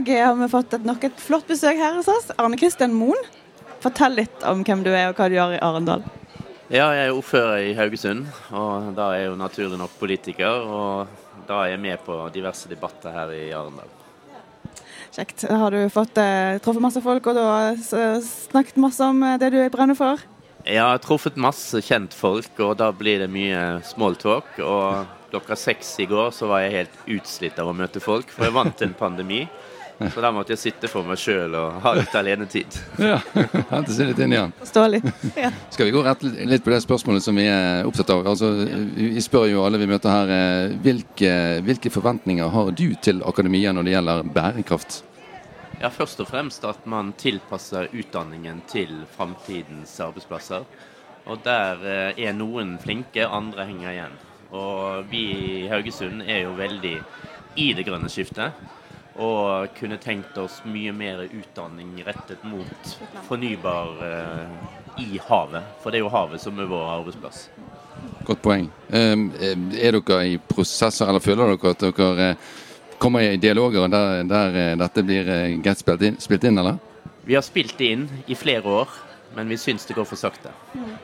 Dag har vi fått et, nok et flott besøk her hos oss. Arne Kristian Moen. Fortell litt om hvem du er og hva du gjør i Arendal. Ja, jeg er ordfører i Haugesund, og da er jeg jo naturlig nok politiker. Og da er jeg med på diverse debatter her i Arendal. Kjekt. Har du fått eh, truffet masse folk og har snakket masse om eh, det du brenner for? Jeg har truffet masse kjentfolk, og da blir det mye smalltalk. Og klokka seks i går så var jeg helt utslitt av å møte folk, for jeg vant en pandemi. Så da måtte jeg sitte for meg sjøl og ha litt alenetid. Ja, hente seg litt inn igjen. Forståelig. Ja. Skal vi gå rett litt på det spørsmålet som vi er opptatt av? Altså, vi spør jo alle vi møter her, eh, hvilke, hvilke forventninger har du til akademia når det gjelder bærekraft? Ja, først og fremst at man tilpasser utdanningen til framtidens arbeidsplasser. Og der eh, er noen flinke, andre henger igjen. Og vi i Haugesund er jo veldig i det grønne skiftet. Og kunne tenkt oss mye mer utdanning rettet mot fornybar eh, i havet. For det er jo havet som er vår arbeidsplass. Godt poeng. Um, Er dere i prosesser, eller føler dere at dere eh, kommer i dialoger der, der eh, dette blir greit spilt inn, spilt inn, eller? Vi har spilt det inn i flere år, men vi syns det går for sakte.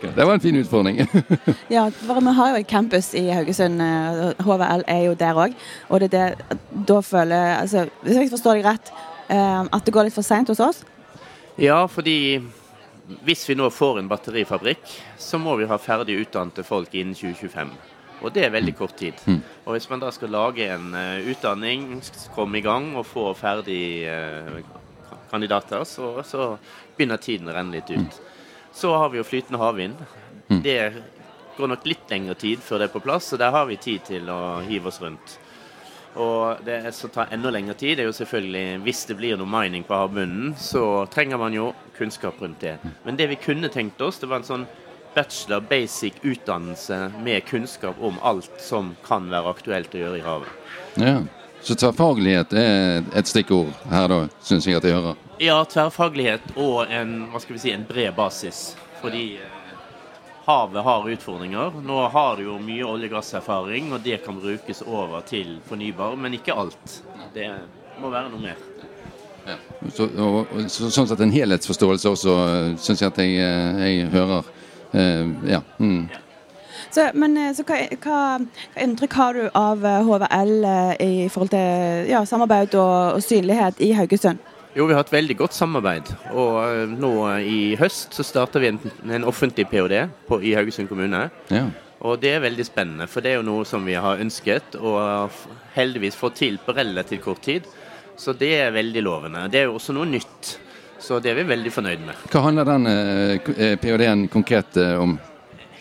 Det var en fin utfordring. Ja, for vi har jo en campus i Haugesund. eh, HVL er jo der òg. Og det er det da føler altså, Hvis jeg forstår deg rett, eh, at det går litt for seint hos oss? Ja, fordi hvis vi nå får en batterifabrikk, så må vi ha ferdig utdannede folk innen 2025. Og det er veldig kort tid. Og hvis man da skal lage en eh, utdanning, komme i gang og få ferdig eh, kandidater, så, så begynner tiden å renne litt ut. Så har vi jo flytende havvind. Det går nok litt lengre tid før det er på plass, og der har vi tid til å hive oss rundt. Og det som tar enda lengre tid, er jo selvfølgelig hvis det blir noe mining på havbunnen, så trenger man jo kunnskap rundt det. Men det vi kunne tenkt oss, det var en sånn bachelor basic utdannelse med kunnskap om alt som kan være aktuelt å gjøre i havet. Ja. Så tverrfaglighet er et stikkord her, da, syns jeg at jeg hører. Ja, tverrfaglighet og en, hva skal vi si, en bred basis. Fordi eh, havet har utfordringer. Nå har det jo mye olje- og gasserfaring, og det kan brukes over til fornybar, men ikke alt. Det må være noe mer. Så, og, og, så, sånn sett en helhetsforståelse også, syns jeg at jeg, eh, jeg hører. Uh, ja. Mm. Så, men eh, så hva, hva, hva inntrykk har du av eh, HVL eh, i forhold til ja, samarbeid og, og synlighet i Haugesund? Jo, vi har et veldig godt samarbeid. Og eh, nå i høst så starter vi en, en offentlig ph.d. på- i Haugesund kommune. ja. Og det er veldig spennende, for det er jo noe som vi har ønsket og heldigvis fått til på relativt kort tid. Så det er veldig lovende. Det er jo også noe nytt. Så det er vi veldig fornøyd med. Hva handler den eh, eh, ph.d.-en konkret eh, om?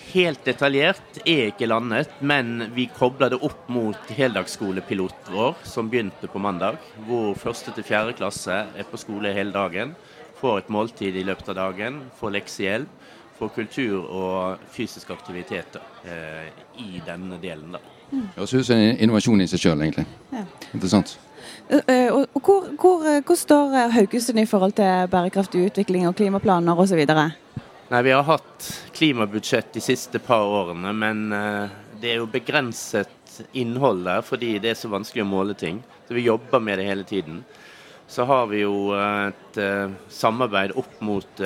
Helt detaljert er ikke landet, men vi kobler det opp mot heldagsskolepilot vår, som begynte på mandag. Hvor første til fjerde klasse er på skole hele dagen. Får et måltid i løpet av dagen, får leksehjelp, får kultur og fysisk aktivitet eh, i denne delen. da. Høres ut som en innovasjon i seg sjøl, egentlig. Ja. Interessant. Eh, eh, hvor, hvor, eh, hvor står Haugesund i forhold til bærekraftig utvikling og klimaplaner osv.? Nei, Vi har hatt klimabudsjett de siste par årene, men eh, det er jo begrenset innhold der fordi det er så vanskelig å måle ting. Så vi jobber med det hele tiden. Så har vi jo eh, et eh, samarbeid opp mot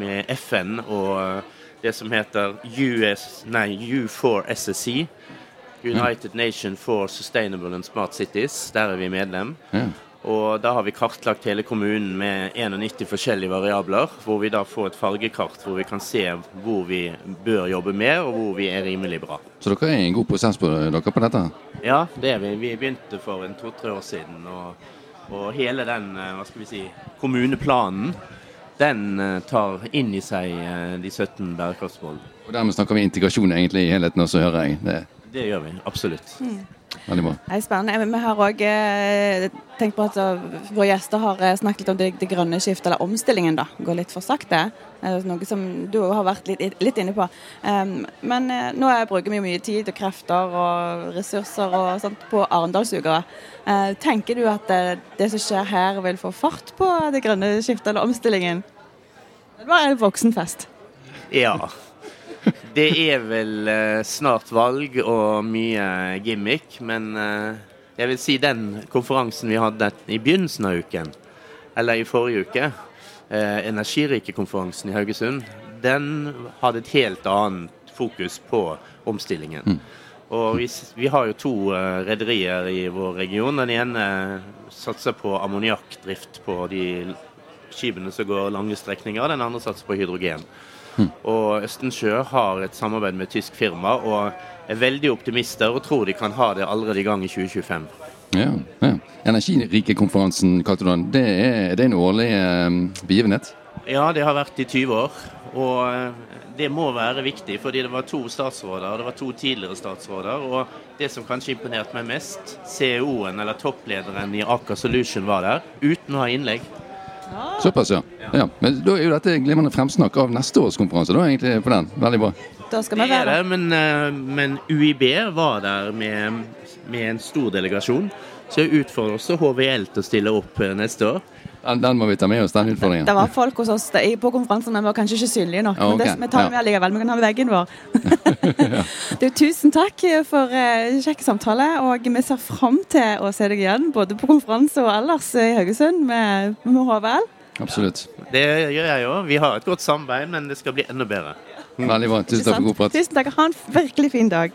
med FN og det som heter US, nei, U4SSC. United Nation for Sustainable and Smart Cities. Der er vi medlem. Ja. Og da har vi kartlagt hele kommunen med 91 forskjellige variabler, hvor vi da får et fargekart hvor vi kan se hvor vi bør jobbe mer, og hvor vi er rimelig bra. Så dere er i en god prosess på, dere på dette? Ja, det er vi. Vi begynte for en to-tre år siden, og, og hele den eh, hva skal vi si, kommuneplanen, den eh, tar inn i seg eh, de 17 bærekraftsmålene. Og dermed snakker vi integrasjon egentlig i helheten også, hører jeg. Det, Det gjør vi, absolutt. Veldig bra. Det er spennende. Vi har òg eh, tenkt på at uh, våre gjester har eh, snakket litt om det, det grønne skiftet, eller omstillingen. da, Går litt for sakte. Eh, noe som du har vært litt, litt inne på. Um, men eh, nå bruker vi mye tid og krefter og ressurser og sånt på Arendalsuka. Uh, tenker du at det, det som skjer her, vil få fart på det grønne skiftet eller omstillingen? Det var en voksenfest. Ja. Det er vel eh, snart valg og mye gimmick, men eh, jeg vil si den konferansen vi hadde i begynnelsen av uken, eller i forrige uke, eh, Energirike-konferansen i Haugesund, den hadde et helt annet fokus på omstillingen. Og vi, vi har jo to uh, rederier i vår region. Den ene satser på ammoniakkdrift på de skipene som går lange strekninger. Den andre satser på hydrogen. Og Østensjø har et samarbeid med et tysk firma og er veldig optimister og tror de kan ha det allerede i gang i 2025. Ja, ja. Energirikekonferansen, kalte du den. Det er, det er en årlig eh, begivenhet? Ja, det har vært i 20 år. Og eh, det må være viktig, fordi det var to statsråder, og det var to tidligere statsråder. Og det som kanskje imponerte meg mest, CEO-en eller topplederen i Aker Solution var der, uten å ha innlegg. Såpass, ja. ja. Men da er jo dette glimrende fremsnakk av neste års konferanse. Da egentlig på den. Veldig bra. Da skal vi være der. men, eh, men UiB var der med, med en stor delegasjon. Så jeg utfordrer også HVL til å stille opp eh, neste år. Den, den må vi ta med oss, den utfordringen. Det var folk hos oss det- på konferansen, men vi var kanskje ikke synlige nok. Okay. Men det, vi tar med allikevel. Vi kan ha med veggen vår. du, tusen takk for uh, kjekk samtale, og vi ser fram til å se deg igjen både på konferanse og ellers i Haugesund med, med HVL. Absolutt. Det gjør jeg òg. Vi har et godt samarbeid, men det skal bli enda bedre. Veldig bra. Tusen takk for god prat. Tusen takk. Ha en virkelig fin dag.